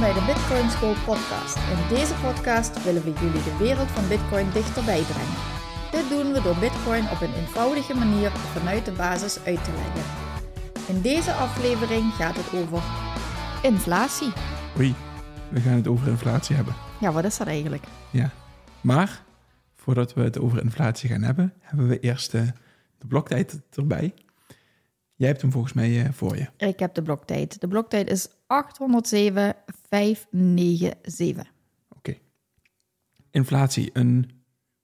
Welkom bij de Bitcoin School podcast. In deze podcast willen we jullie de wereld van Bitcoin dichterbij brengen. Dit doen we door Bitcoin op een eenvoudige manier vanuit de basis uit te leggen. In deze aflevering gaat het over inflatie. Oei, we gaan het over inflatie hebben. Ja, wat is dat eigenlijk? Ja, maar voordat we het over inflatie gaan hebben, hebben we eerst uh, de bloktijd erbij. Jij hebt hem volgens mij uh, voor je. Ik heb de bloktijd. De bloktijd is 807597. Oké. Inflatie, een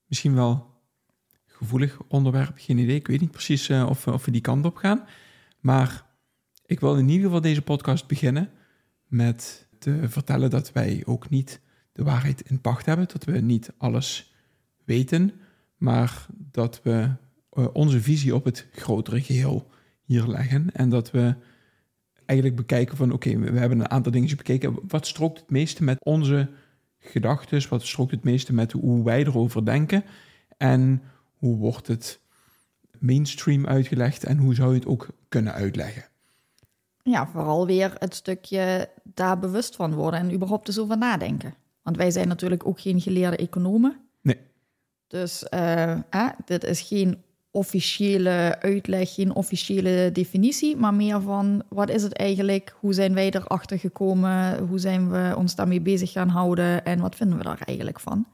misschien wel gevoelig onderwerp, geen idee. Ik weet niet precies uh, of, of we die kant op gaan. Maar ik wil in ieder geval deze podcast beginnen met te vertellen dat wij ook niet de waarheid in pacht hebben, dat we niet alles weten, maar dat we uh, onze visie op het grotere geheel hier leggen en dat we eigenlijk bekijken van oké, okay, we hebben een aantal dingen bekeken. Wat strookt het meeste met onze gedachten? Wat strookt het meeste met hoe wij erover denken? En hoe wordt het mainstream uitgelegd en hoe zou je het ook kunnen uitleggen? Ja, vooral weer het stukje daar bewust van worden en überhaupt eens over nadenken. Want wij zijn natuurlijk ook geen geleerde economen. Nee. Dus uh, eh, dit is geen officiële uitleg, geen officiële definitie, maar meer van wat is het eigenlijk, hoe zijn wij erachter gekomen, hoe zijn we ons daarmee bezig gaan houden en wat vinden we daar eigenlijk van.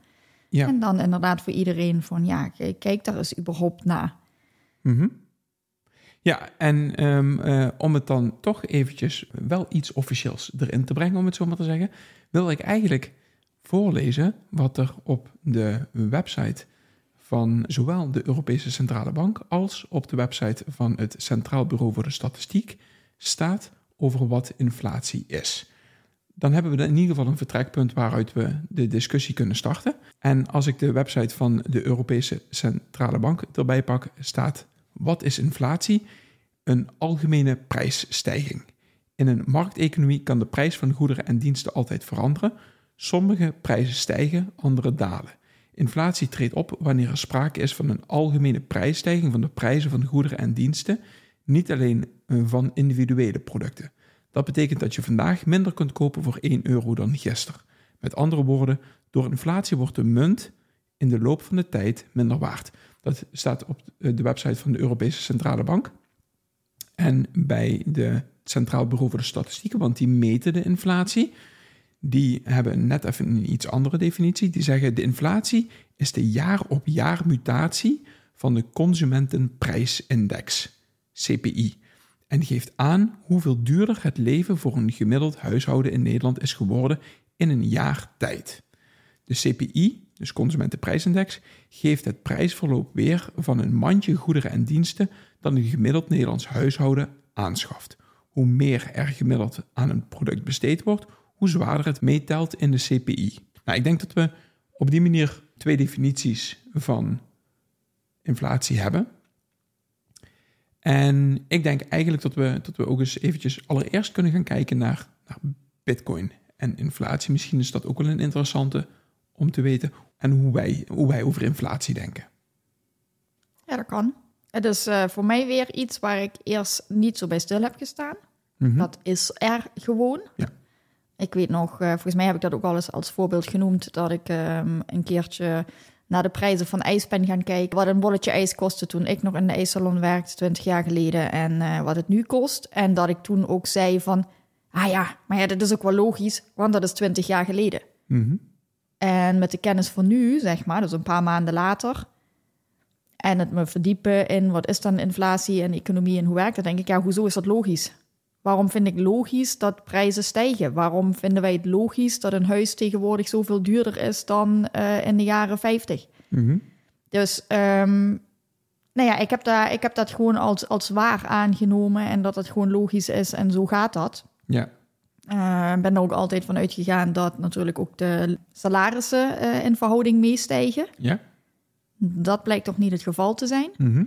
Ja. En dan inderdaad voor iedereen van ja, kijk daar eens überhaupt naar. Mm Ja, en um, uh, om het dan toch eventjes wel iets officieels erin te brengen, om het zo maar te zeggen, wil ik eigenlijk voorlezen wat er op de website van zowel de Europese Centrale Bank als op de website van het Centraal Bureau voor de Statistiek staat over wat inflatie is. Dan hebben we in ieder geval een vertrekpunt waaruit we de discussie kunnen starten. En als ik de website van de Europese Centrale Bank erbij pak, staat: Wat is inflatie? Een algemene prijsstijging. In een markteconomie kan de prijs van goederen en diensten altijd veranderen. Sommige prijzen stijgen, andere dalen. Inflatie treedt op wanneer er sprake is van een algemene prijsstijging van de prijzen van goederen en diensten, niet alleen eh, van individuele producten. Dat betekent dat je vandaag minder kunt kopen voor 1 euro dan gisteren. Met andere woorden, door inflatie wordt de munt in de loop van de tijd minder waard. Dat staat op de website van de Europese Centrale Bank. En bij de Centraal Bureau voor de Statistieken, want die meten de inflatie die hebben net even een iets andere definitie. Die zeggen de inflatie is de jaar op jaar mutatie van de consumentenprijsindex, CPI. En geeft aan hoeveel duurder het leven voor een gemiddeld huishouden in Nederland is geworden in een jaar tijd. De CPI, dus consumentenprijsindex, geeft het prijsverloop weer van een mandje goederen en diensten dan een gemiddeld Nederlands huishouden aanschaft. Hoe meer er gemiddeld aan een product besteed wordt, hoe zwaarder het meetelt in de CPI. Nou, ik denk dat we op die manier twee definities van inflatie hebben. En ik denk eigenlijk dat we, dat we ook eens eventjes allereerst kunnen gaan kijken naar, naar bitcoin en inflatie. Misschien is dat ook wel een interessante om te weten en hoe wij, hoe wij over inflatie denken. Ja, dat kan. Het is uh, voor mij weer iets waar ik eerst niet zo bij stil heb gestaan. Mm Dat is er gewoon. Ja. Ik weet nog, uh, volgens mij heb ik dat ook al eens als voorbeeld genoemd, dat ik um, een keertje naar de prijzen van ijs ben gaan kijken. Wat een bolletje ijs kostte toen ik nog in de ijssalon werkte, 20 jaar geleden, en uh, wat het nu kost. En dat ik toen ook zei van, ah ja, maar ja, dat is ook wel logisch, want dat is 20 jaar geleden. Mm -hmm. En met de kennis van nu, zeg maar, dus een paar maanden later, en het me verdiepen in wat is dan inflatie en economie en hoe werkt dat, denk ik, ja, hoezo is dat logisch? Waarom vind ik logisch dat prijzen stijgen? Waarom vinden wij het logisch dat een huis tegenwoordig zoveel duurder is dan uh, in de jaren 50? Mhm. Dus um, nou ja, ik heb, daar, ik heb dat gewoon als, als waar aangenomen en dat het gewoon logisch is en zo gaat dat. Ja. Uh, ben er ook altijd van uitgegaan dat natuurlijk ook de salarissen uh, in verhouding meestijgen. Ja. Dat blijkt toch niet het geval te zijn. Mhm.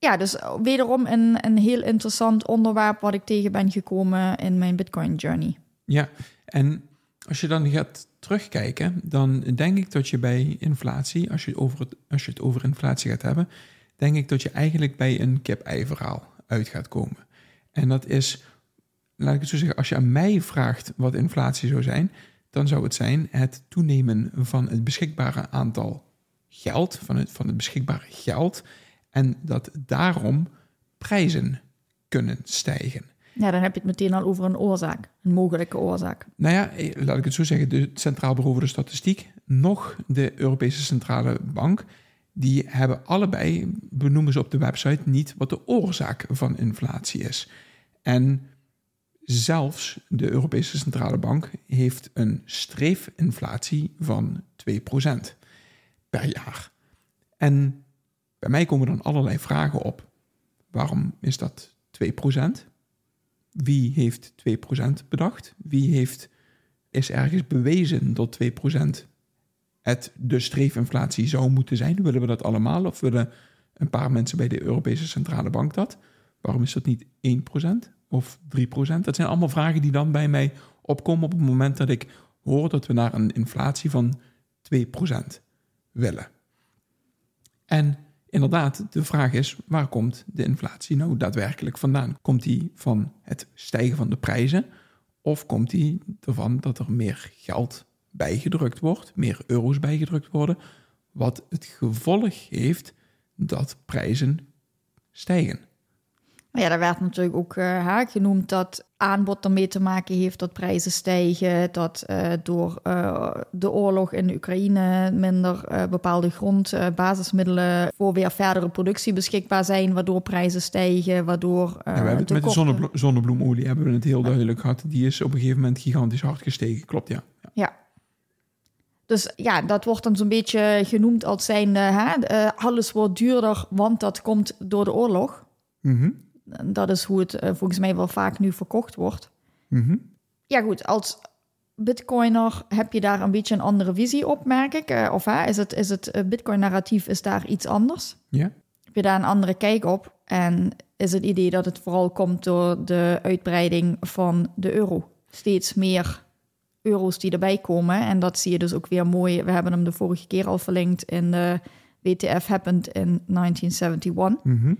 Ja, dus wederom een, een heel interessant onderwerp wat ik tegen ben gekomen in mijn Bitcoin journey. Ja, en als je dan gaat terugkijken, dan denk ik dat je bij inflatie, als je, over het, als je het over inflatie gaat hebben, denk ik dat je eigenlijk bij een kip-ei verhaal uit gaat komen. En dat is, laat ik het zo zeggen, als je aan mij vraagt wat inflatie zou zijn, dan zou het zijn het toenemen van het beschikbare aantal geld, van het, van het beschikbare geld, en dat daarom prijzen kunnen stijgen. Ja, dan heb je het meteen al over een oorzaak, een mogelijke oorzaak. Nou ja, eh, laat ik het zo zeggen, de Centraal Bureau voor de Statistiek, nog de Europese Centrale Bank, die hebben allebei, benoemen ze op de website, niet wat de oorzaak van inflatie is. En zelfs de Europese Centrale Bank heeft een streefinflatie van 2% per jaar. En bij mij komen dan allerlei vragen op. Waarom is dat 2%? Wie heeft 2% bedacht? Wie heeft, is ergens bewezen dat 2% het de streefinflatie zou moeten zijn? Willen we dat allemaal of willen een paar mensen bij de Europese Centrale Bank dat? Waarom is dat niet 1% of 3%? Dat zijn allemaal vragen die dan bij mij opkomen op het moment dat ik hoor dat we naar een inflatie van 2% willen. En inderdaad, de vraag is: waar komt de inflatie nou daadwerkelijk vandaan? Komt die van het stijgen van de prijzen? Of komt die ervan dat er meer geld bijgedrukt wordt, meer euro's bijgedrukt worden, wat het gevolg heeft dat prijzen stijgen? Ja, daar werd natuurlijk ook uh, genoemd dat aanbod ermee te maken heeft dat prijzen stijgen, dat uh, door uh, de oorlog in Oekraïne minder bepaalde grondbasismiddelen voor weer verdere productie beschikbaar zijn, waardoor prijzen stijgen, waardoor... ja, we hebben het met de zonneblo zonnebloemolie hebben we het heel duidelijk gehad. Die is op een gegeven moment gigantisch hard gestegen, klopt ja. Ja. ja. Dus ja, dat wordt dan zo'n beetje genoemd als zijn, hè, alles wordt duurder, want dat komt door de oorlog. Mm dat is hoe het uh, volgens mij wel vaak nu verkocht wordt. Mm -hmm. Ja, goed, als bitcoiner heb je daar een beetje een andere visie op, merk ik. Uh, of hè, is het, is het uh, bitcoin-narratief is daar iets anders? Ja. Heb je daar een andere kijk op? En is het idee dat het vooral komt door de uitbreiding van de euro? Steeds meer euro's die erbij komen. En dat zie je dus ook weer mooi. We hebben hem de vorige keer al verlinkt in de WTF Happened in 1971. Mm -hmm.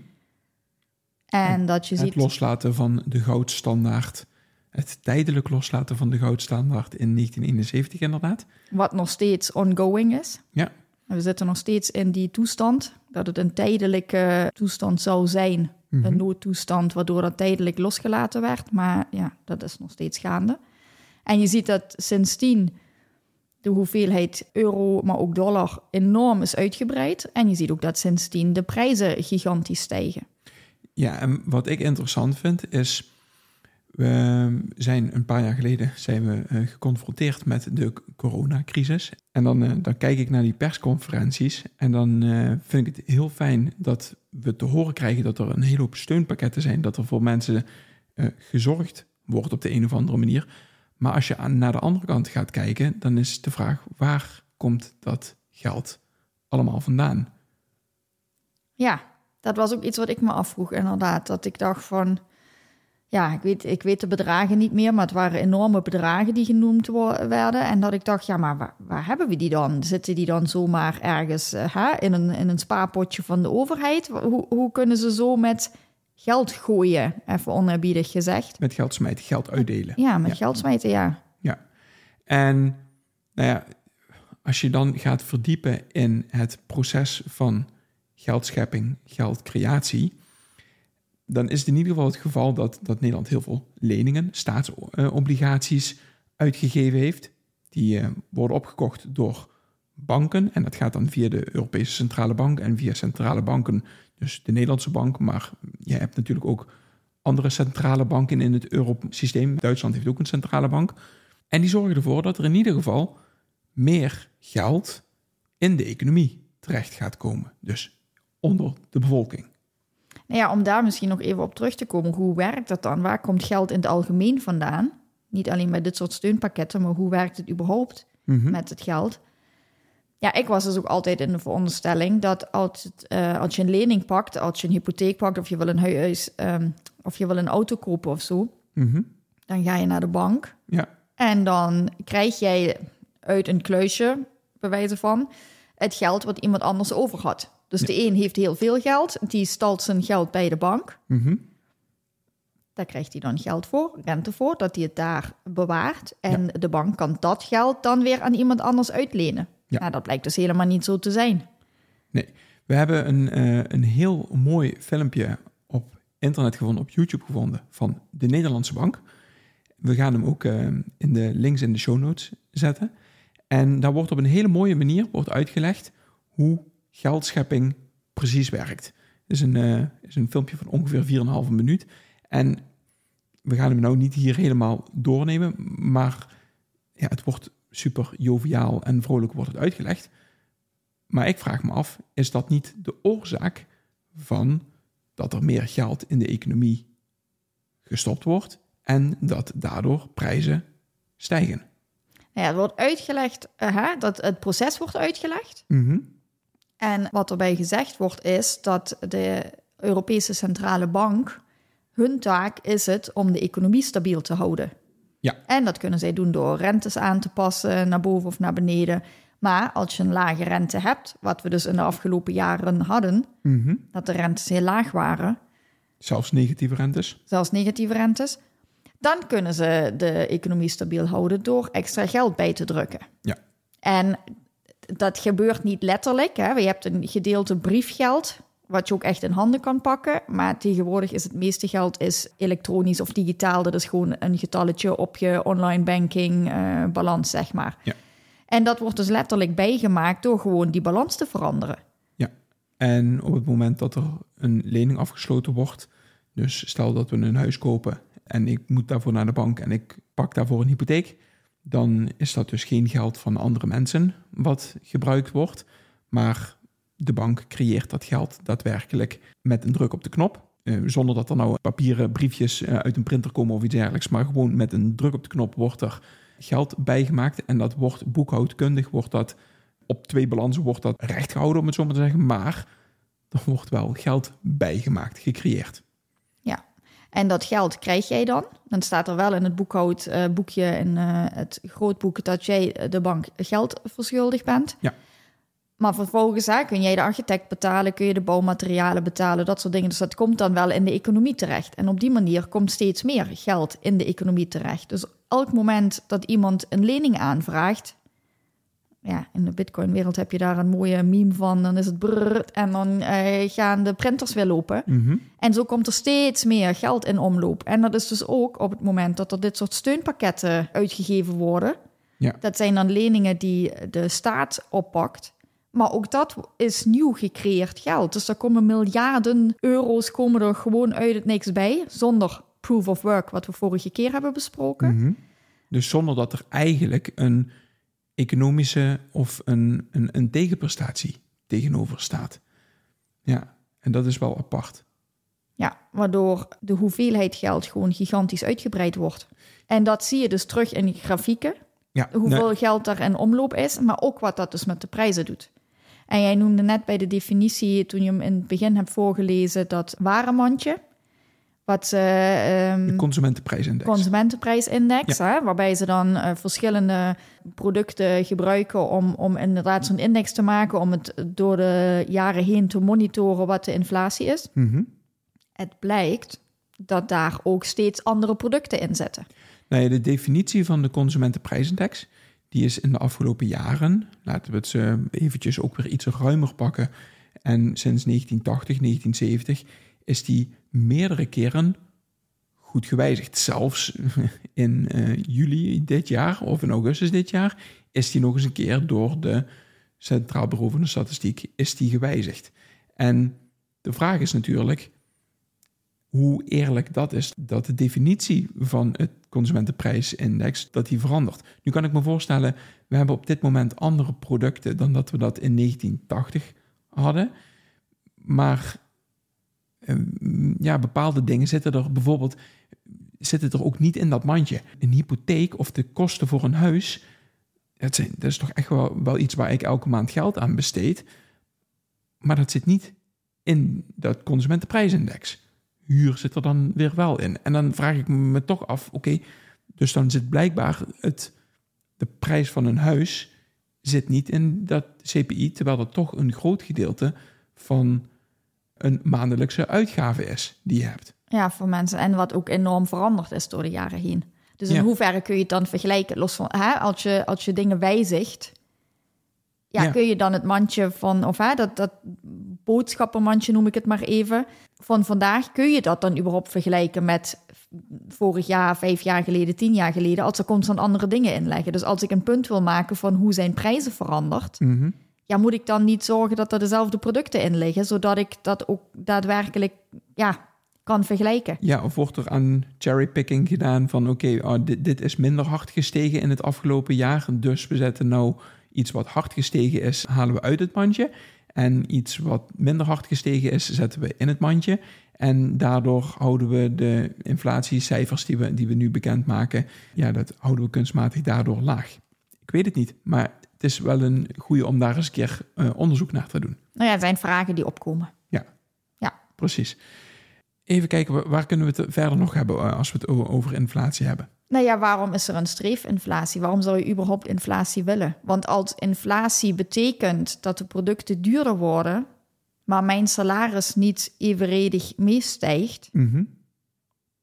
En dat je het ziet... loslaten van de goudstandaard. Het tijdelijk loslaten van de goudstandaard in 1971 inderdaad. Wat nog steeds ongoing is. Ja. We zitten nog steeds in die toestand. Dat het een tijdelijke toestand zou zijn. Mm Mhm. Een noodtoestand waardoor dat tijdelijk losgelaten werd. Maar ja, dat is nog steeds gaande. En je ziet dat sindsdien de hoeveelheid euro, maar ook dollar enorm is uitgebreid. En je ziet ook dat sindsdien de prijzen gigantisch stijgen. Ja, en wat ik interessant vind is, we zijn een paar jaar geleden zijn we uh, geconfronteerd met de coronacrisis. En dan, uh, dan kijk ik naar die persconferenties en dan uh, vind ik het heel fijn dat we te horen krijgen dat er een hele hoop steunpakketten zijn, dat er voor mensen gezorgd wordt op de een of andere manier. Maar als je aan, naar de andere kant gaat kijken, dan is de vraag, waar komt dat geld allemaal vandaan? Ja, dat was ook iets wat ik me afvroeg, inderdaad. Dat ik dacht van, ja, ik weet, ik weet de bedragen niet meer, maar het waren enorme bedragen die genoemd werden. En dat ik dacht, ja, maar waar, waar hebben we die dan? Zitten die dan zomaar ergens uh, hè, in, een, in een spaarpotje van de overheid? Hoe, hoe kunnen ze zo met geld gooien, even onerbiedig gezegd? Met geld smijten, geld uitdelen. Ja, met ja. geld smijten, ja. Ja, en nou ja, als je dan gaat verdiepen in het proces van geldschepping, geldcreatie, dan is het in ieder geval het geval dat, dat Nederland heel veel leningen, staatsobligaties uitgegeven heeft. Die uh, worden opgekocht door banken en dat gaat dan via de Europese Centrale Bank en via centrale banken, dus de Nederlandse bank, maar je hebt natuurlijk ook andere centrale banken in het eurosysteem. Duitsland heeft ook een centrale bank. En die zorgen ervoor dat er in ieder geval meer geld in de economie terecht gaat komen. Dus onder de bevolking. Nou ja, om daar misschien nog even op terug te komen, hoe werkt dat dan? Waar komt geld in het algemeen vandaan? Niet alleen met dit soort steunpakketten, maar hoe werkt het überhaupt Mhm. met het geld? Ja, ik was dus ook altijd in de veronderstelling dat als, het, eh, als je een lening pakt, als je een hypotheek pakt of je wil een huis ehm, of je wil een auto kopen of zo, Mhm. dan ga je naar de bank Ja, en dan krijg jij uit een kluisje, bij wijze van, het geld wat iemand anders over had. Dus de een heeft heel veel geld, die stalt zijn geld bij de bank. Mhm. Daar krijgt hij dan geld voor, rente voor, dat hij het daar bewaart. En de bank kan dat geld dan weer aan iemand anders uitlenen. Ja. Nou, dat blijkt dus helemaal niet zo te zijn. nee. We hebben een, eh, een heel mooi filmpje op internet gevonden, op YouTube gevonden, van de Nederlandse Bank. We gaan hem ook eh, in de links in de show notes zetten. En daar wordt op een hele mooie manier wordt uitgelegd hoe geldschepping precies werkt. Het is een, eh, is een filmpje van ongeveer 4,5 minuut. En we gaan hem nou niet hier helemaal doornemen, maar ja, het wordt super joviaal en vrolijk wordt het uitgelegd. Maar ik vraag me af, is dat niet de oorzaak van dat er meer geld in de economie gestopt wordt en dat daardoor prijzen stijgen? Nou ja, het wordt uitgelegd, hè, dat het proces wordt uitgelegd. Mhm. En wat erbij gezegd wordt is dat de Europese Centrale Bank, hun taak is het om de economie stabiel te houden. Ja. En dat kunnen zij doen door rentes aan te passen naar boven of naar beneden. Maar als je een lage rente hebt, wat we dus in de afgelopen jaren hadden, Mhm. dat de rentes heel laag waren, Zelfs negatieve rentes. zelfs negatieve rentes, dan kunnen ze de economie stabiel houden door extra geld bij te drukken. Ja. En dat gebeurt niet letterlijk. Hè. Je hebt een gedeelte briefgeld, wat je ook echt in handen kan pakken. Maar tegenwoordig is het meeste geld is elektronisch of digitaal. Dat is gewoon een getalletje op je online banking eh, balans, zeg maar. Ja. En dat wordt dus letterlijk bijgemaakt door gewoon die balans te veranderen. Ja. En op het moment dat er een lening afgesloten wordt, dus stel dat we een huis kopen en ik moet daarvoor naar de bank en ik pak daarvoor een hypotheek, dan is dat dus geen geld van andere mensen wat gebruikt wordt, maar de bank creëert dat geld daadwerkelijk met een druk op de knop. eh, zonder dat er nou papieren briefjes eh, uit een printer komen of iets dergelijks, maar gewoon met een druk op de knop wordt er geld bijgemaakt en dat wordt boekhoudkundig, wordt dat op twee balansen wordt dat recht gehouden, om het zo maar te zeggen, maar er wordt wel geld bijgemaakt, gecreëerd. En dat geld krijg jij dan. Dan staat er wel in het boekhoudboekje, in eh, het grootboek, dat jij eh, de bank geld verschuldigd bent. Ja. Maar vervolgens hè, kun jij de architect betalen, kun je de bouwmaterialen betalen, dat soort dingen. Dus dat komt dan wel in de economie terecht. En op die manier komt steeds meer geld in de economie terecht. Dus elk moment dat iemand een lening aanvraagt, ja, in de Bitcoin-wereld heb je daar een mooie meme van. Dan is het brrr en dan eh, gaan de printers weer lopen. Mhm. En zo komt er steeds meer geld in omloop. En dat is dus ook op het moment dat er dit soort steunpakketten uitgegeven worden. Ja. Dat zijn dan leningen die de staat oppakt. Maar ook dat is nieuw gecreëerd geld. Dus er komen miljarden euro's komen er gewoon uit het niks bij. Zonder proof of work, wat we vorige keer hebben besproken. Mhm. Dus zonder dat er eigenlijk een economische of een, een, een tegenprestatie tegenover staat. Ja, en dat is wel apart. Ja, waardoor de hoeveelheid geld gewoon gigantisch uitgebreid wordt. En dat zie je dus terug in die grafieken. Ja, hoeveel nee, geld er in omloop is, maar ook wat dat dus met de prijzen doet. En jij noemde net bij de definitie, toen je hem in het begin hebt voorgelezen, dat warenmandje. Wat ze. ehm, de consumentenprijsindex. consumentenprijsindex, hè, waarbij ze dan eh, verschillende producten gebruiken om, om inderdaad zo'n index te maken, om het door de jaren heen te monitoren wat de inflatie is. Mhm. Het blijkt dat daar ook steeds andere producten in zitten. Nou ja, de definitie van de consumentenprijsindex, die is in de afgelopen jaren, laten we het eh, eventjes ook weer iets ruimer pakken, en sinds 1980, 1970 is die meerdere keren goed gewijzigd. Zelfs in eh, juli dit jaar of in augustus dit jaar is die nog eens een keer door de Centraal Bureau van de Statistiek is die gewijzigd. En de vraag is natuurlijk, hoe eerlijk dat is, dat de definitie van het consumentenprijsindex, dat die verandert. Nu kan ik me voorstellen, we hebben op dit moment andere producten dan dat we dat in 1980 hadden. Maar ja, bepaalde dingen zitten er bijvoorbeeld zitten er ook niet in dat mandje. Een hypotheek of de kosten voor een huis, dat, zijn, dat is toch echt wel, wel iets waar ik elke maand geld aan besteed. Maar dat zit niet in dat consumentenprijsindex. Huur zit er dan weer wel in. En dan vraag ik me toch af, oké, dus dan zit blijkbaar het, de prijs van een huis zit niet in dat CPI, terwijl dat toch een groot gedeelte van een maandelijkse uitgave is die je hebt. Ja, voor mensen. En wat ook enorm veranderd is door de jaren heen. Dus in hoeverre kun je het dan vergelijken? Los van, hè, als, je, als je dingen wijzigt, ja, kun je dan het mandje van, of hè, dat, dat boodschappenmandje noem ik het maar even, van vandaag, kun je dat dan überhaupt vergelijken met vorig jaar, vijf jaar geleden, tien jaar geleden, als er constant andere dingen in leggen. Dus als ik een punt wil maken van hoe zijn prijzen veranderd, Mhm. Ja, moet ik dan niet zorgen dat er dezelfde producten in liggen, zodat ik dat ook daadwerkelijk ja, kan vergelijken. Ja, of wordt er aan cherrypicking gedaan van oké, oh, dit, dit is minder hard gestegen in het afgelopen jaar, dus we zetten nou iets wat hard gestegen is, halen we uit het mandje. En iets wat minder hard gestegen is, zetten we in het mandje. En daardoor houden we de inflatiecijfers die we, die we nu bekendmaken, ja, dat houden we kunstmatig daardoor laag. Ik weet het niet, maar het is wel een goede om daar eens een keer eh, onderzoek naar te doen. Nou ja, het zijn vragen die opkomen. Precies. Even kijken, wa- waar kunnen we het verder nog hebben eh, als we het over inflatie hebben? Nou ja, waarom is er een streefinflatie? Waarom zou je überhaupt inflatie willen? Want als inflatie betekent dat de producten duurder worden, maar mijn salaris niet evenredig meestijgt,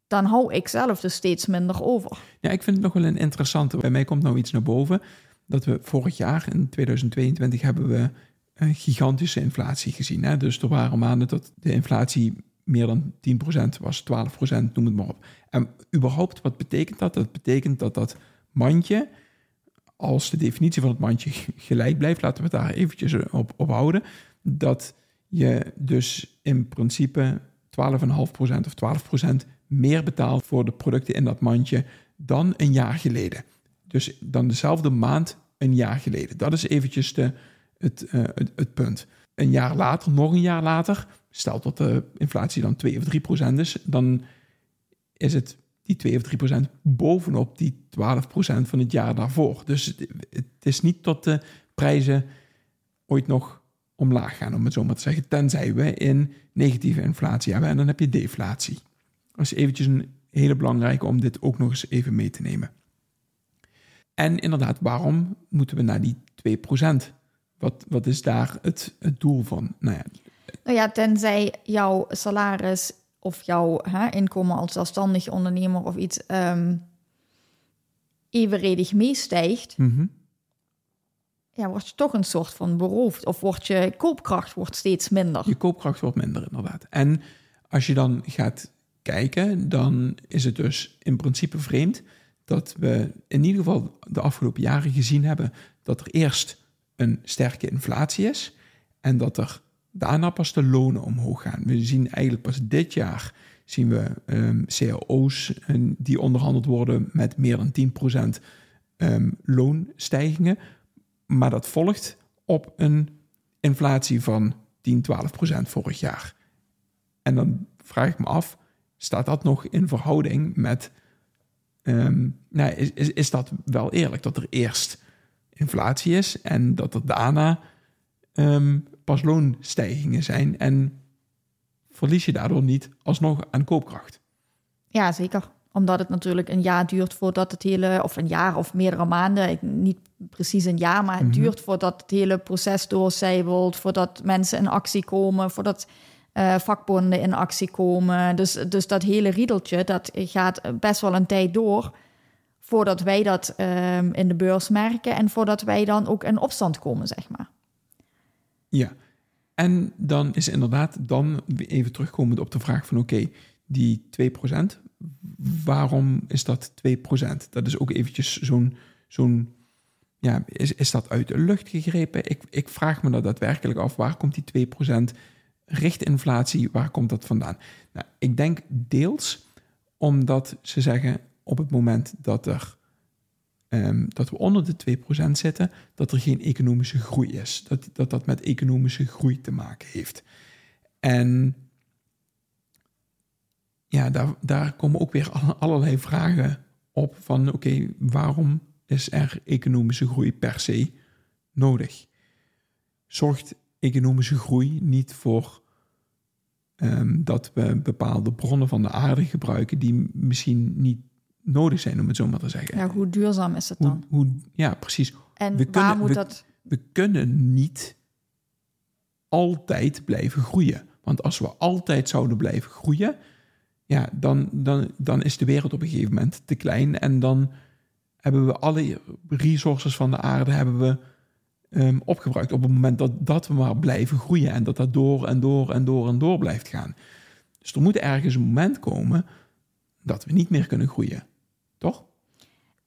dan hou ik zelf dus steeds minder over. Ja, ik vind het nog wel een interessante. Bij mij komt nou iets naar boven. Dat we vorig jaar, in 2022, hebben we een gigantische inflatie gezien. Hè? Dus er waren maanden dat de inflatie meer dan 10% was, 12%, noem het maar op. En überhaupt, wat betekent dat? Dat betekent dat dat mandje, als de definitie van het mandje gelijk blijft, laten we het daar eventjes op, op houden, dat je dus in principe 12,5% of 12% meer betaalt voor de producten in dat mandje dan een jaar geleden. Dus dan dezelfde maand een jaar geleden. Dat is eventjes de, het, eh, het, het punt. Een jaar later, nog een jaar later, stel dat de inflatie dan 2 of 3 procent is, dan is het die 2 of 3 procent bovenop die 12 procent van het jaar daarvoor. Dus het, het is niet dat de prijzen ooit nog omlaag gaan, om het zo maar te zeggen, tenzij we in negatieve inflatie hebben en dan heb je deflatie. Dat is eventjes een hele belangrijke om dit ook nog eens even mee te nemen. En inderdaad, waarom moeten we naar die 2%? Wat, wat is daar het, het doel van? Nou ja, Nou ja, tenzij jouw salaris of jouw hè, inkomen als zelfstandig ondernemer of iets ehm, evenredig meestijgt, ja, word je toch een soort van beroofd. Of wordt je koopkracht wordt steeds minder. je koopkracht wordt minder inderdaad. En als je dan gaat kijken, dan is het dus in principe vreemd dat we in ieder geval de afgelopen jaren gezien hebben dat er eerst een sterke inflatie is en dat er daarna pas de lonen omhoog gaan. We zien eigenlijk pas dit jaar zien we ehm, cao's die onderhandeld worden met meer dan 10% ehm, loonstijgingen. Maar dat volgt op een inflatie van 10, 12% vorig jaar. En dan vraag ik me af, staat dat nog in verhouding met... ehm, nou, is, is, is dat wel eerlijk dat er eerst inflatie is en dat er daarna ehm, pas loonstijgingen zijn en verlies je daardoor niet alsnog aan koopkracht? Ja, zeker. Omdat het natuurlijk een jaar duurt voordat het hele, of een jaar of meerdere maanden, ik- niet precies een jaar, maar het duurt voordat het hele proces doorcijbelt, voordat mensen in actie komen, voordat eh, vakbonden in actie komen. Dus, dus dat hele riedeltje, dat gaat best wel een tijd door voordat wij dat ehm, in de beurs merken en voordat wij dan ook in opstand komen, zeg maar. Ja, en dan is inderdaad dan even terugkomend op de vraag van oké, die 2%, waarom is dat 2%? Dat is ook eventjes zo'n, zo'n ja, is, is dat uit de lucht gegrepen? Ik, ik vraag me dat daadwerkelijk af, waar komt die 2% richtinflatie, waar komt dat vandaan? Nou, ik denk deels omdat ze zeggen op het moment dat, er, ehm, dat we onder de 2% zitten, dat er geen economische groei is. Dat, dat dat met economische groei te maken heeft. En ja, daar, daar komen ook weer allerlei vragen op van oké, waarom is er economische groei per se nodig? Zorgt economische groei niet voor um, dat we bepaalde bronnen van de aarde gebruiken die misschien niet nodig zijn, om het zo maar te zeggen. Ja, hoe duurzaam is het dan? Hoe, ja, precies. En we waar moet we, dat... We kunnen niet altijd blijven groeien. Want als we altijd zouden blijven groeien, ja, dan, dan, dan is de wereld op een gegeven moment te klein. En dan hebben we alle resources van de aarde hebben we, um, opgebruikt. Op het moment dat, dat we maar blijven groeien en dat dat door en door en door en door blijft gaan. Dus er moet ergens een moment komen dat we niet meer kunnen groeien. Toch?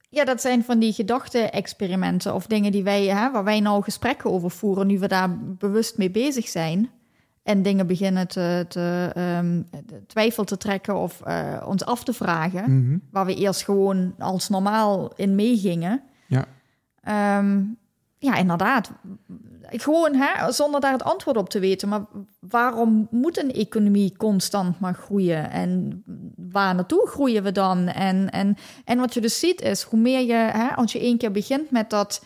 Ja, dat zijn van die gedachte-experimenten of dingen die wij, hè, waar wij nou gesprekken over voeren, nu we daar bewust mee bezig zijn en dingen beginnen te, te um, twijfel te trekken of uh, ons af te vragen, Mhm. waar we eerst gewoon als normaal in meegingen. Ja. Ehm, ja, inderdaad. Gewoon hè, zonder daar het antwoord op te weten. Maar waarom moet een economie constant maar groeien? En waar naartoe groeien we dan? En, en, en wat je dus ziet is, hoe meer je, hè, als je één keer begint met dat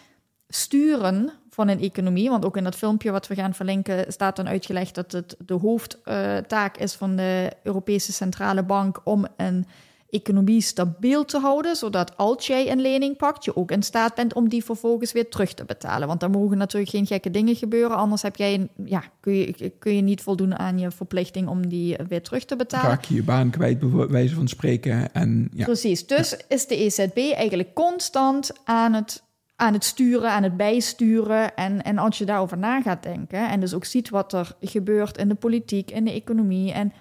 sturen van een economie, want ook in dat filmpje wat we gaan verlinken staat dan uitgelegd dat het de hoofdtaak is van de Europese Centrale Bank om een economie stabiel te houden, zodat als jij een lening pakt, je ook in staat bent om die vervolgens weer terug te betalen. Want dan mogen natuurlijk geen gekke dingen gebeuren, anders heb jij een, ja, kun, je, kun je niet voldoen aan je verplichting om die weer terug te betalen. Raak je je baan kwijt, bij wijze van spreken. En, ja. Precies, dus is de EZB eigenlijk constant aan het, aan het sturen, aan het bijsturen. En, en als je daarover na gaat denken en dus ook ziet wat er gebeurt in de politiek, in de economie en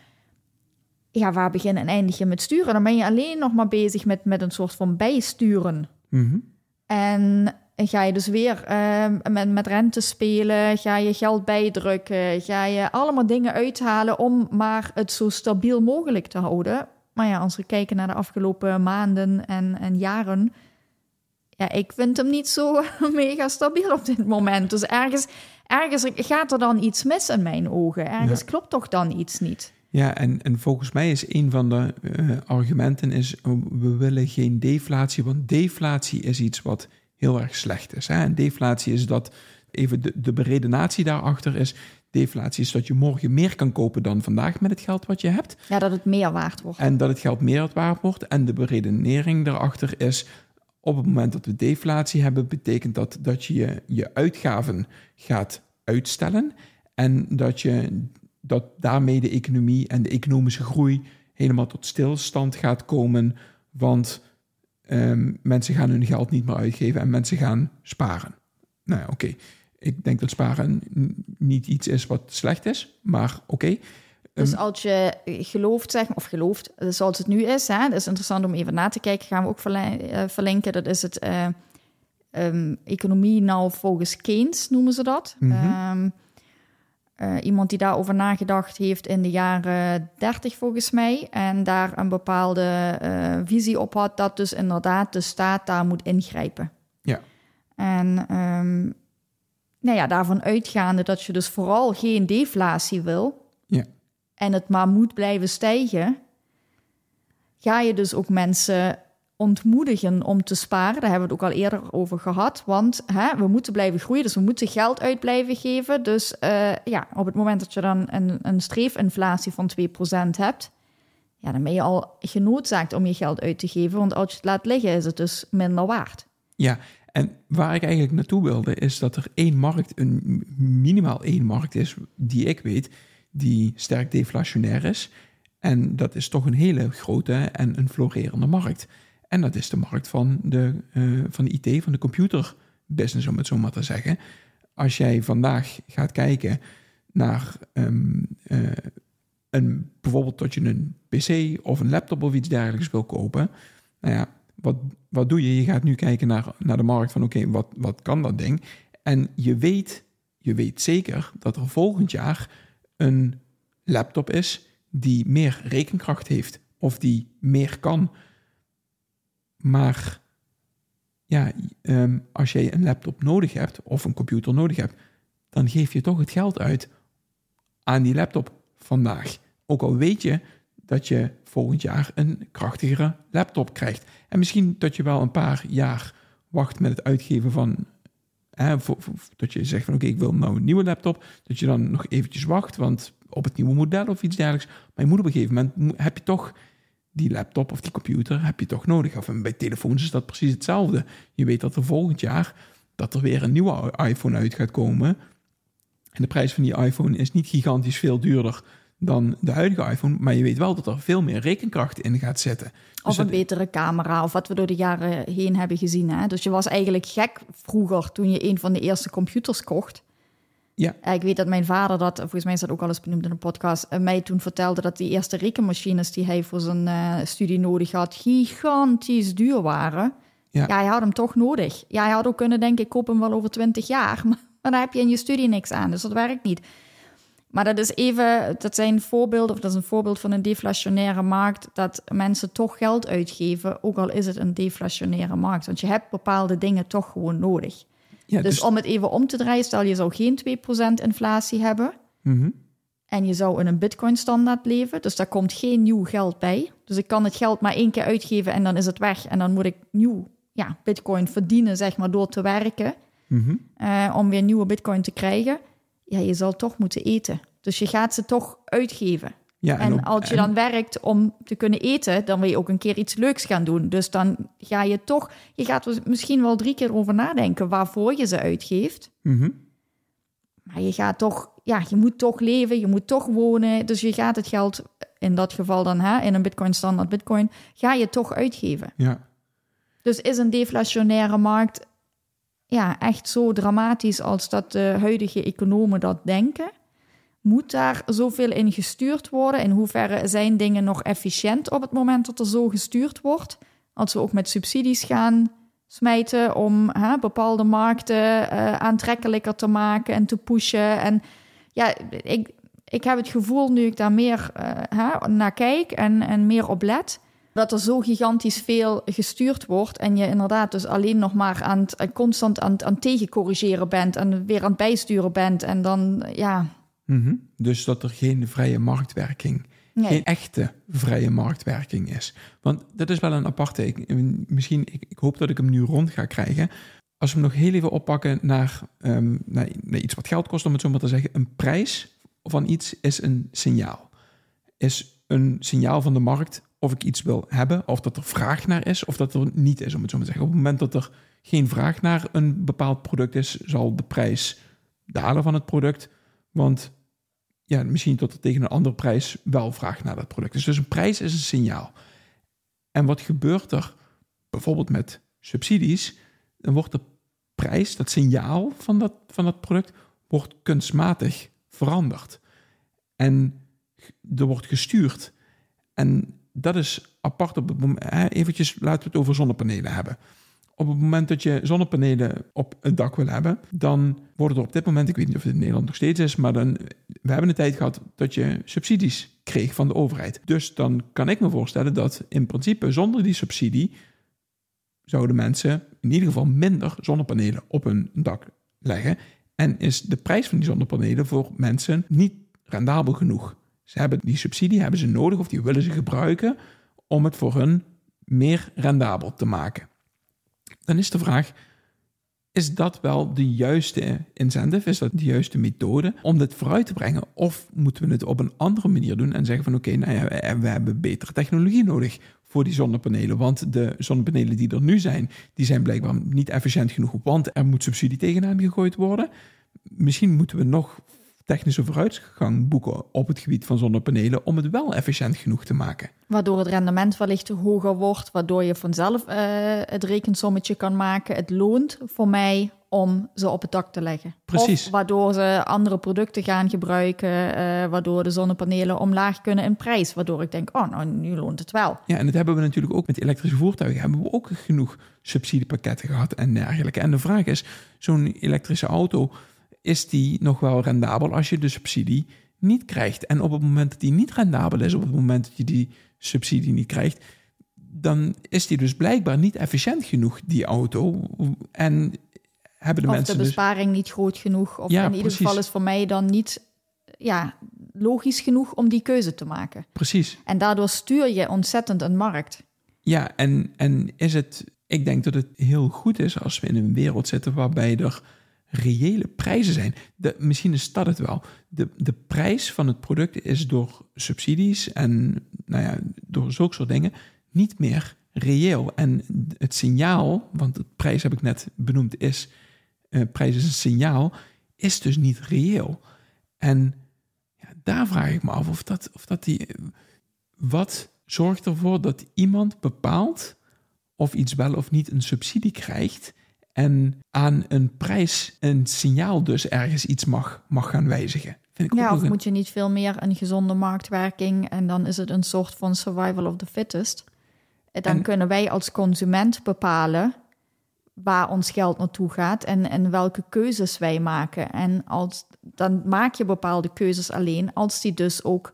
ja, waar begin en eindig je met sturen? Dan ben je alleen nog maar bezig met, met een soort van bijsturen. Mhm. En ga je dus weer uh, met, met rente spelen, ga je geld bijdrukken, ga je allemaal dingen uithalen om maar het zo stabiel mogelijk te houden. Maar ja, als we kijken naar de afgelopen maanden en, en jaren, ja, ik vind hem niet zo mega stabiel op dit moment. Dus ergens, ergens gaat er dan iets mis in mijn ogen. Ergens Ja. klopt toch dan iets niet. Ja, en, en volgens mij is een van de eh, argumenten is, oh, we willen geen deflatie, want deflatie is iets wat heel erg slecht is. Hè? En deflatie is dat, even de, de beredenatie daarachter is, deflatie is dat je morgen meer kan kopen dan vandaag met het geld wat je hebt. Ja, dat het meer waard wordt. En dat het geld meer waard wordt. En de beredenering daarachter is, op het moment dat we deflatie hebben, betekent dat dat je, je uitgaven gaat uitstellen. En dat je dat daarmee de economie en de economische groei helemaal tot stilstand gaat komen. Want ehm, mensen gaan hun geld niet meer uitgeven en mensen gaan sparen. Nou ja, oké. Ik denk dat sparen niet iets is wat slecht is, maar oké. Dus Ehm, als je gelooft, zeg maar, of gelooft, zoals het nu is, hè, dat is interessant om even na te kijken, gaan we ook eh, verlinken. Dat is het eh, ehm, economie nou volgens Keynes, noemen ze dat. Ehm, eh, iemand die daarover nagedacht heeft in de jaren 30 volgens mij. En daar een bepaalde eh, visie op had dat dus inderdaad de staat daar moet ingrijpen. Ja. En ehm, nou ja, daarvan uitgaande dat je dus vooral geen deflatie wil. Ja. En het maar moet blijven stijgen. Ga je dus ook mensen ontmoedigen om te sparen. Daar hebben we het ook al eerder over gehad. Want hè, we moeten blijven groeien, dus we moeten geld uit blijven geven. Dus eh, ja, op het moment dat je dan een, een streefinflatie van 2% hebt... Ja, dan ben je al genoodzaakt om je geld uit te geven. Want als je het laat liggen, is het dus minder waard. Ja, en waar ik eigenlijk naartoe wilde, is dat er één markt, een minimaal één markt is, die ik weet, die sterk deflationair is. En dat is toch een hele grote en een florerende markt. En dat is de markt van de, eh, van de IT, van de computerbusiness, om het zo maar te zeggen. Als jij vandaag gaat kijken naar ehm, eh, een, bijvoorbeeld dat je een PC of een laptop of iets dergelijks wil kopen. Nou ja, wat, wat doe je? Je gaat nu kijken naar, naar de markt van oké, wat, wat kan dat ding? En je weet, je weet zeker dat er volgend jaar een laptop is die meer rekenkracht heeft of die meer kan. Maar ja, ehm, als jij een laptop nodig hebt of een computer nodig hebt, dan geef je toch het geld uit aan die laptop vandaag. Ook al weet je dat je volgend jaar een krachtigere laptop krijgt. En misschien dat je wel een paar jaar wacht met het uitgeven van. Hè, dat je zegt van oké, ik wil nou een nieuwe laptop. Dat je dan nog eventjes wacht, want op het nieuwe model of iets dergelijks. Maar je moet op een gegeven moment heb je toch die laptop of die computer heb je toch nodig. Of bij telefoons is dat precies hetzelfde. Je weet dat er volgend jaar dat er weer een nieuwe iPhone uit gaat komen. En de prijs van die iPhone is niet gigantisch veel duurder dan de huidige iPhone. Maar je weet wel dat er veel meer rekenkracht in gaat zitten. Of dus een betere camera, of wat we door de jaren heen hebben gezien. Hè? Dus je was eigenlijk gek vroeger toen je een van de eerste computers kocht. Ja. Ik weet dat mijn vader dat, volgens mij is dat ook al eens benoemd in een podcast, eh, mij toen vertelde dat die eerste rekenmachines die hij voor zijn uh, studie nodig had, gigantisch duur waren. Ja. ja, hij had hem toch nodig. Ja, hij had ook kunnen denken, ik koop hem wel over twintig jaar. Maar dan heb je in je studie niks aan, dus dat werkt niet. Maar dat is even, dat zijn voorbeelden, of dat is een voorbeeld van een deflationaire markt, dat mensen toch geld uitgeven, ook al is het een deflationaire markt. Want je hebt bepaalde dingen toch gewoon nodig. Ja, dus, dus, om het even om te draaien, stel je zou geen 2% inflatie hebben. Mhm. En je zou in een bitcoin-standaard leven. Dus daar komt geen nieuw geld bij. Dus ik kan het geld maar één keer uitgeven en dan is het weg. En dan moet ik nieuw ja, bitcoin verdienen, zeg maar, door te werken. Mhm. Eh, om weer nieuwe bitcoin te krijgen. Ja, je zal toch moeten eten. Dus je gaat ze toch uitgeven. Ja, en, als je dan werkt om te kunnen eten, dan wil je ook een keer iets leuks gaan doen. Dus dan ga je toch, je gaat misschien wel drie keer over nadenken waarvoor je ze uitgeeft. Mhm. Maar je gaat toch, ja, je moet toch leven, je moet toch wonen. Dus je gaat het geld, in dat geval dan hè, in een Bitcoin standaard Bitcoin, ga je toch uitgeven. Ja. Dus is een deflationaire markt ja, echt zo dramatisch als dat de huidige economen dat denken? Moet daar zoveel in gestuurd worden? In hoeverre zijn dingen nog efficiënt op het moment dat er zo gestuurd wordt? Als we ook met subsidies gaan smijten om hè, bepaalde markten uh, aantrekkelijker te maken en te pushen. En ja, ik, ik heb het gevoel nu ik daar meer uh, hè, naar kijk en, en meer op let, dat er zo gigantisch veel gestuurd wordt en je inderdaad dus alleen nog maar aan het, constant aan, aan tegencorrigeren bent en weer aan het bijsturen bent en dan ja Mhm. Dus dat er geen vrije marktwerking, geen echte vrije marktwerking is. Want dat is wel een aparte. Ik, misschien, ik, ik, hoop dat ik hem nu rond ga krijgen. Als we hem nog heel even oppakken naar, um, naar, naar iets wat geld kost, om het zo maar te zeggen. Een prijs van iets is een signaal. Is een signaal van de markt of ik iets wil hebben, of dat er vraag naar is, of dat er niet is, om het zo maar te zeggen. Op het moment dat er geen vraag naar een bepaald product is, zal de prijs dalen van het product. Want ja, misschien tot er tegen een andere prijs wel vraag naar dat product is. Dus een prijs is een signaal. En wat gebeurt er bijvoorbeeld met subsidies? Dan wordt de prijs, dat signaal van dat, van dat product, wordt kunstmatig veranderd. En er wordt gestuurd. En dat is apart op het moment. Eventjes laten we het over zonnepanelen hebben. Op het moment dat je zonnepanelen op het dak wil hebben, dan worden er op dit moment, ik weet niet of het in Nederland nog steeds is, maar dan, we hebben een tijd gehad dat je subsidies kreeg van de overheid. Dus dan kan ik me voorstellen dat in principe zonder die subsidie zouden mensen in ieder geval minder zonnepanelen op hun dak leggen. En is de prijs van die zonnepanelen voor mensen niet rendabel genoeg. Ze hebben die subsidie hebben ze nodig of die willen ze gebruiken om het voor hun meer rendabel te maken dan is de vraag: is dat wel de juiste incentive? Is dat de juiste methode om dit vooruit te brengen? Of moeten we het op een andere manier doen en zeggen van oké, nou ja, we hebben betere technologie nodig voor die zonnepanelen. Want de zonnepanelen die er nu zijn, die zijn blijkbaar niet efficiënt genoeg. Want er moet subsidie tegenaan gegooid worden. Misschien moeten we nog technische vooruitgang boeken op het gebied van zonnepanelen om het wel efficiënt genoeg te maken. Waardoor het rendement wellicht hoger wordt, waardoor je vanzelf uh, het rekensommetje kan maken. Het loont voor mij om ze op het dak te leggen. Precies. Of waardoor ze andere producten gaan gebruiken, uh, waardoor de zonnepanelen omlaag kunnen in prijs. Waardoor ik denk, oh, nou, nu loont het wel. Ja, en dat hebben we natuurlijk ook met elektrische voertuigen. Hebben we ook genoeg subsidiepakketten gehad en dergelijke. En de vraag is, zo'n elektrische auto is die nog wel rendabel als je de subsidie niet krijgt. En op het moment dat die niet rendabel is, op het moment dat je die subsidie niet krijgt, dan is die dus blijkbaar niet efficiënt genoeg, die auto. En hebben de of mensen de dus... besparing niet groot genoeg. Of Ja, in ieder precies. geval is voor mij dan niet ja, logisch genoeg om die keuze te maken. Precies. En daardoor stuur je ontzettend een markt. Ja, en, en is het... Ik denk dat het heel goed is als we in een wereld zitten waarbij er reële prijzen zijn. De, misschien is dat het wel. De, de prijs van het product is door subsidies en nou ja, door zulke soort dingen niet meer reëel. En het signaal, want de prijs heb ik net benoemd, is eh, prijs is een signaal, is dus niet reëel. En ja, daar vraag ik me af of dat, of dat die. Wat zorgt ervoor dat iemand bepaalt of iets wel of niet een subsidie krijgt en aan een prijs, een signaal dus ergens iets mag, mag gaan wijzigen? Vind ik Ja, of een- moet je niet veel meer een gezonde marktwerking en dan is het een soort van survival of the fittest. En Dan En- kunnen wij als consument bepalen waar ons geld naartoe gaat en, en welke keuzes wij maken. En als, dan maak je bepaalde keuzes alleen als die dus ook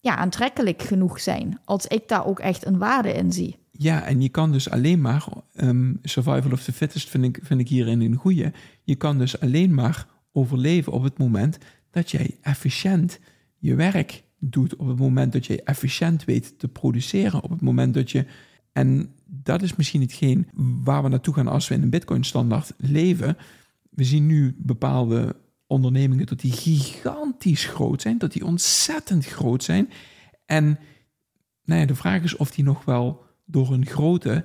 ja, aantrekkelijk genoeg zijn. Als ik daar ook echt een waarde in zie. Ja, en je kan dus alleen maar, ehm, survival of the fittest vind ik, vind ik hierin een goede. Je kan dus alleen maar overleven op het moment dat jij efficiënt je werk doet. Op het moment dat je efficiënt weet te produceren. Op het moment dat je. En dat is misschien hetgeen waar we naartoe gaan als we in een Bitcoin-standaard leven. We zien nu bepaalde ondernemingen dat die gigantisch groot zijn, dat die ontzettend groot zijn. En nou ja, de vraag is of die nog wel door hun grootte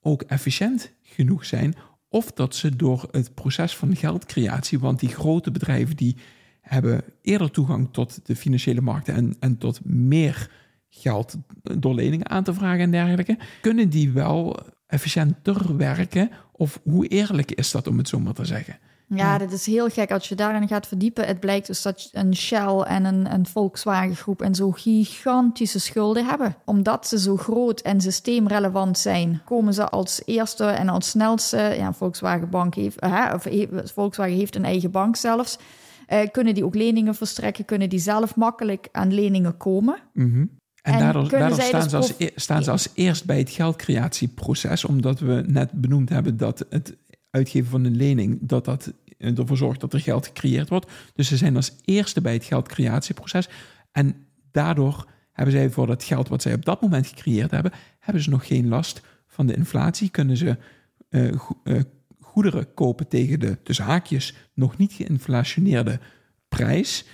ook efficiënt genoeg zijn. Of dat ze door het proces van geldcreatie, want die grote bedrijven die hebben eerder toegang tot de financiële markten en, en tot meer geld door leningen aan te vragen en dergelijke, kunnen die wel efficiënter werken? Of hoe eerlijk is dat om het zo maar te zeggen? Ja, dat is heel gek als je daarin gaat verdiepen. Het blijkt dus dat een Shell en een, een Volkswagen groep en zo gigantische schulden hebben. Omdat ze zo groot en systeemrelevant zijn, komen ze als eerste en als snelste. Ja, Volkswagen Bank heeft, hè, of Volkswagen heeft een eigen bank zelfs. eh, kunnen die ook leningen verstrekken? Kunnen die zelf makkelijk aan leningen komen? Mhm. En, En daardoor, staan, dus ze als, e- staan ze als eerst bij het geldcreatieproces, omdat we net benoemd hebben dat het uitgeven van een lening, dat dat ervoor zorgt dat er geld gecreëerd wordt. Dus ze zijn als eerste bij het geldcreatieproces. En daardoor hebben zij voor dat geld wat zij op dat moment gecreëerd hebben, hebben ze nog geen last van de inflatie. Kunnen ze eh, eh, goederen kopen tegen de, tussen haakjes, nog niet geïnflationeerde prijs.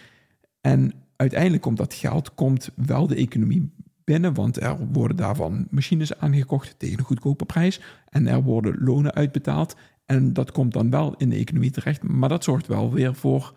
En uiteindelijk komt dat geld komt wel de economie binnen, want er worden daarvan machines aangekocht tegen een goedkope prijs en er worden lonen uitbetaald en dat komt dan wel in de economie terecht, maar dat zorgt wel weer voor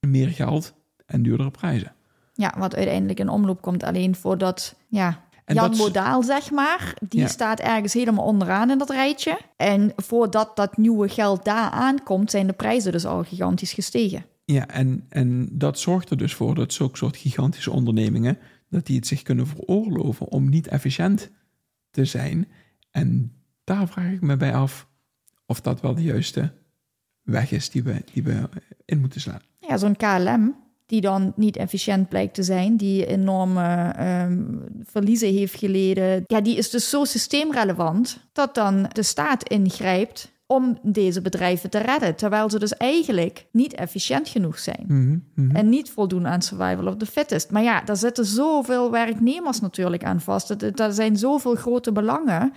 meer geld en duurdere prijzen. Ja, wat uiteindelijk in omloop komt. Alleen voordat, ja, En Jan dat Modaal, zeg maar, die Ja. staat ergens helemaal onderaan in dat rijtje. En voordat dat nieuwe geld daar aankomt, zijn de prijzen dus al gigantisch gestegen. Ja, en, en dat zorgt er dus voor dat zulke soort gigantische ondernemingen, dat die het zich kunnen veroorloven om niet efficiënt te zijn. En daar vraag ik me bij af of dat wel de juiste weg is die we, die we in moeten slaan. Ja, zo'n KLM, die dan niet efficiënt blijkt te zijn, die enorme ehm, verliezen heeft geleden, ja, die is dus zo systeemrelevant dat dan de staat ingrijpt om deze bedrijven te redden. Terwijl ze dus eigenlijk niet efficiënt genoeg zijn. Mhm, mhm. En niet voldoen aan survival of the fittest. Maar ja, daar zitten zoveel werknemers natuurlijk aan vast. Er- Er zijn zoveel grote belangen.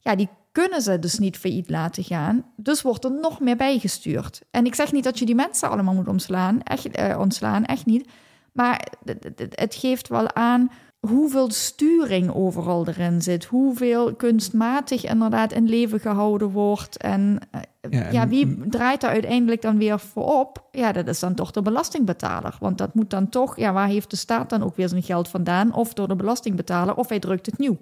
Ja, die kunnen ze dus niet failliet laten gaan. Dus wordt er nog meer bijgestuurd. En ik zeg niet dat je die mensen allemaal moet omslaan. Echt, eh, ontslaan, echt niet. Maar het geeft wel aan hoeveel sturing overal erin zit. Hoeveel kunstmatig inderdaad in leven gehouden wordt. En eh, Ja, en- ja, wie draait daar uiteindelijk dan weer voor op? Ja, dat is dan toch de belastingbetaler. Want dat moet dan toch, ja, waar heeft de staat dan ook weer zijn geld vandaan? Of door de belastingbetaler, of hij drukt het nieuw.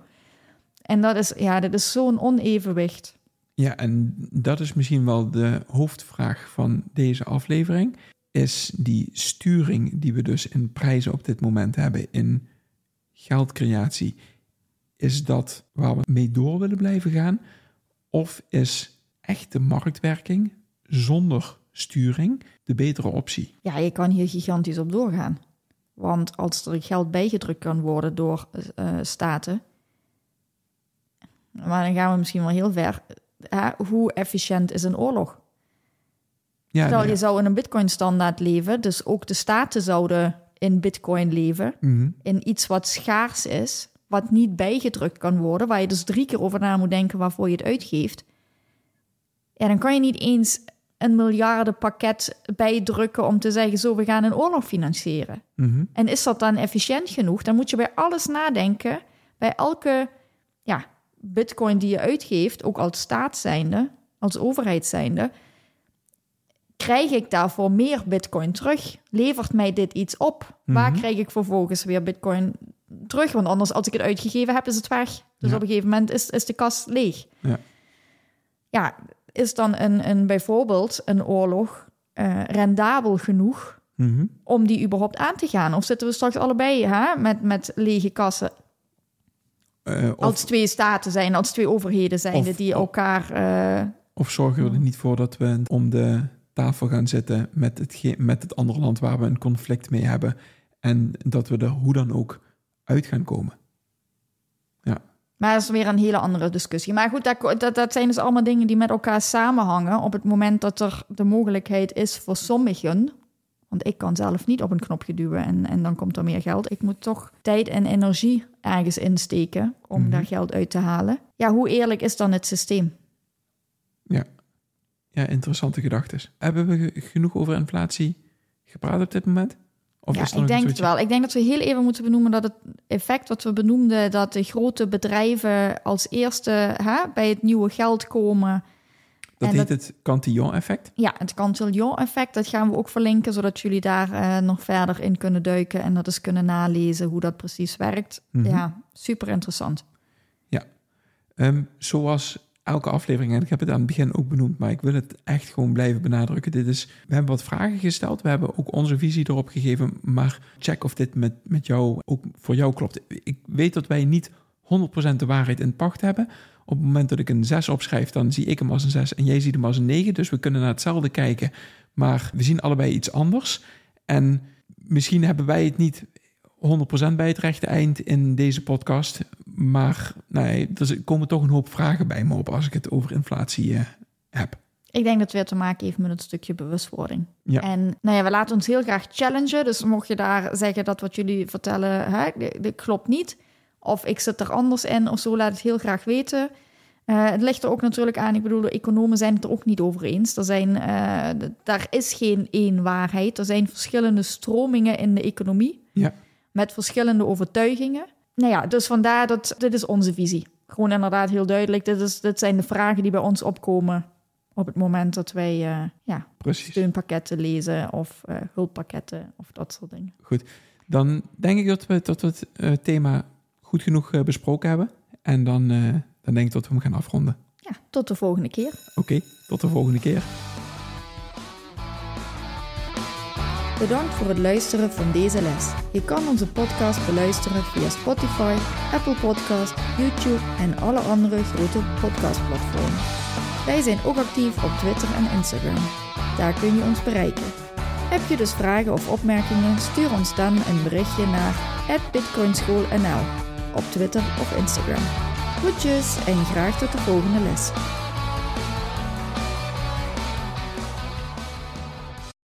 En dat is, ja, dat is zo'n onevenwicht. Ja, en dat is misschien wel de hoofdvraag van deze aflevering. Is die sturing die we dus in prijzen op dit moment hebben in geldcreatie, is dat waar we mee door willen blijven gaan? Of is echte marktwerking zonder sturing de betere optie? Ja, je kan hier gigantisch op doorgaan. Want als er geld bijgedrukt kan worden door uh, staten, maar dan gaan we misschien wel heel ver. Hoe efficiënt is een oorlog? Ja, Stel, je zou in een bitcoin-standaard leven, dus ook de staten zouden in bitcoin leven, mhm. in iets wat schaars is, wat niet bijgedrukt kan worden, waar je dus drie keer over na moet denken waarvoor je het uitgeeft. Ja, dan kan je niet eens een miljardenpakket bijdrukken om te zeggen: zo, we gaan een oorlog financieren. Mhm. En is dat dan efficiënt genoeg? Dan moet je bij alles nadenken, bij elke bitcoin die je uitgeeft, ook als staat zijnde, als overheid zijnde. Krijg ik daarvoor meer bitcoin terug? Levert mij dit iets op? Waar Mhm. krijg ik vervolgens weer bitcoin terug? Want anders, als ik het uitgegeven heb, is het weg. Dus Ja. op een gegeven moment is, is de kas leeg. Ja. Ja, is dan een, een, bijvoorbeeld een oorlog eh, rendabel genoeg Mhm. om die überhaupt aan te gaan? Of zitten we straks allebei hè, met, met lege kassen? Eh, of, als twee staten zijn, als twee overheden zijn of- die elkaar... eh, of zorgen we er niet voor dat we om de tafel gaan zitten met het, met het andere land waar we een conflict mee hebben. En dat we er hoe dan ook uit gaan komen. Maar dat is weer een hele andere discussie. Maar goed, dat, dat, dat zijn dus allemaal dingen die met elkaar samenhangen. Op het moment dat er de mogelijkheid is voor sommigen. Want ik kan zelf niet op een knopje duwen en, en dan komt er meer geld. Ik moet toch tijd en energie ergens insteken om Mhm. daar geld uit te halen. Ja, hoe eerlijk is dan het systeem? Ja, interessante gedachten. Hebben we ge- genoeg over inflatie gepraat op dit moment? Of ja, ik denk het wel. Ik denk dat we heel even moeten benoemen dat het effect wat we benoemden, dat de grote bedrijven als eerste hè, bij het nieuwe geld komen. Dat en heet dat- het Cantillon-effect. Ja, het Cantillon-effect, dat gaan we ook verlinken, zodat jullie daar eh, nog verder in kunnen duiken en dat eens kunnen nalezen hoe dat precies werkt. Mhm. Ja, super interessant. Ehm, zoals elke aflevering, en ik heb het aan het begin ook benoemd, maar ik wil het echt gewoon blijven benadrukken. Dit is, we hebben wat vragen gesteld, we hebben ook onze visie erop gegeven, maar check of dit met, met jou ook voor jou klopt. Ik weet dat wij niet 100% de waarheid in pacht hebben. Op het moment dat ik een 6 opschrijf, dan zie ik hem als een 6 en jij ziet hem als een 9. Dus we kunnen naar hetzelfde kijken, maar we zien allebei iets anders. En misschien hebben wij het niet 100% bij het rechte eind in deze podcast. Maar nee, er komen toch een hoop vragen bij me op als ik het over inflatie eh, heb. Ik denk dat het weer te maken heeft met een stukje bewustwording. Ja. En nou ja, we laten ons heel graag challengen. Dus mocht je daar zeggen dat wat jullie vertellen, hè, dit klopt niet. Of ik zit er anders in of zo, laat het heel graag weten. Eh, het ligt er ook natuurlijk aan, ik bedoel, de economen zijn het er ook niet over eens. Er zijn, eh, daar is geen één waarheid. Er zijn verschillende stromingen in de economie. Ja. Met verschillende overtuigingen. Nou ja, dus vandaar dat dit is onze visie. Gewoon inderdaad heel duidelijk. Dit, is, dit zijn de vragen die bij ons opkomen op het moment dat wij eh, ja, Precies. steunpakketten lezen of hulppakketten of dat soort dingen. Dan denk ik dat we, we het thema goed genoeg eh, besproken hebben. En dan, eh, dan denk ik dat we hem gaan afronden. Ja, tot de volgende keer. Oké, tot de volgende keer. Bedankt voor het luisteren van deze les. Je kan onze podcast beluisteren via Spotify, Apple Podcast, YouTube en alle andere grote podcastplatformen. Wij zijn ook actief op Twitter en Instagram. Daar kun je ons bereiken. Heb je dus vragen of opmerkingen? Stuur ons dan een berichtje naar @bitcoinschoolnl op Twitter of Instagram. Groetjes en graag tot de volgende les.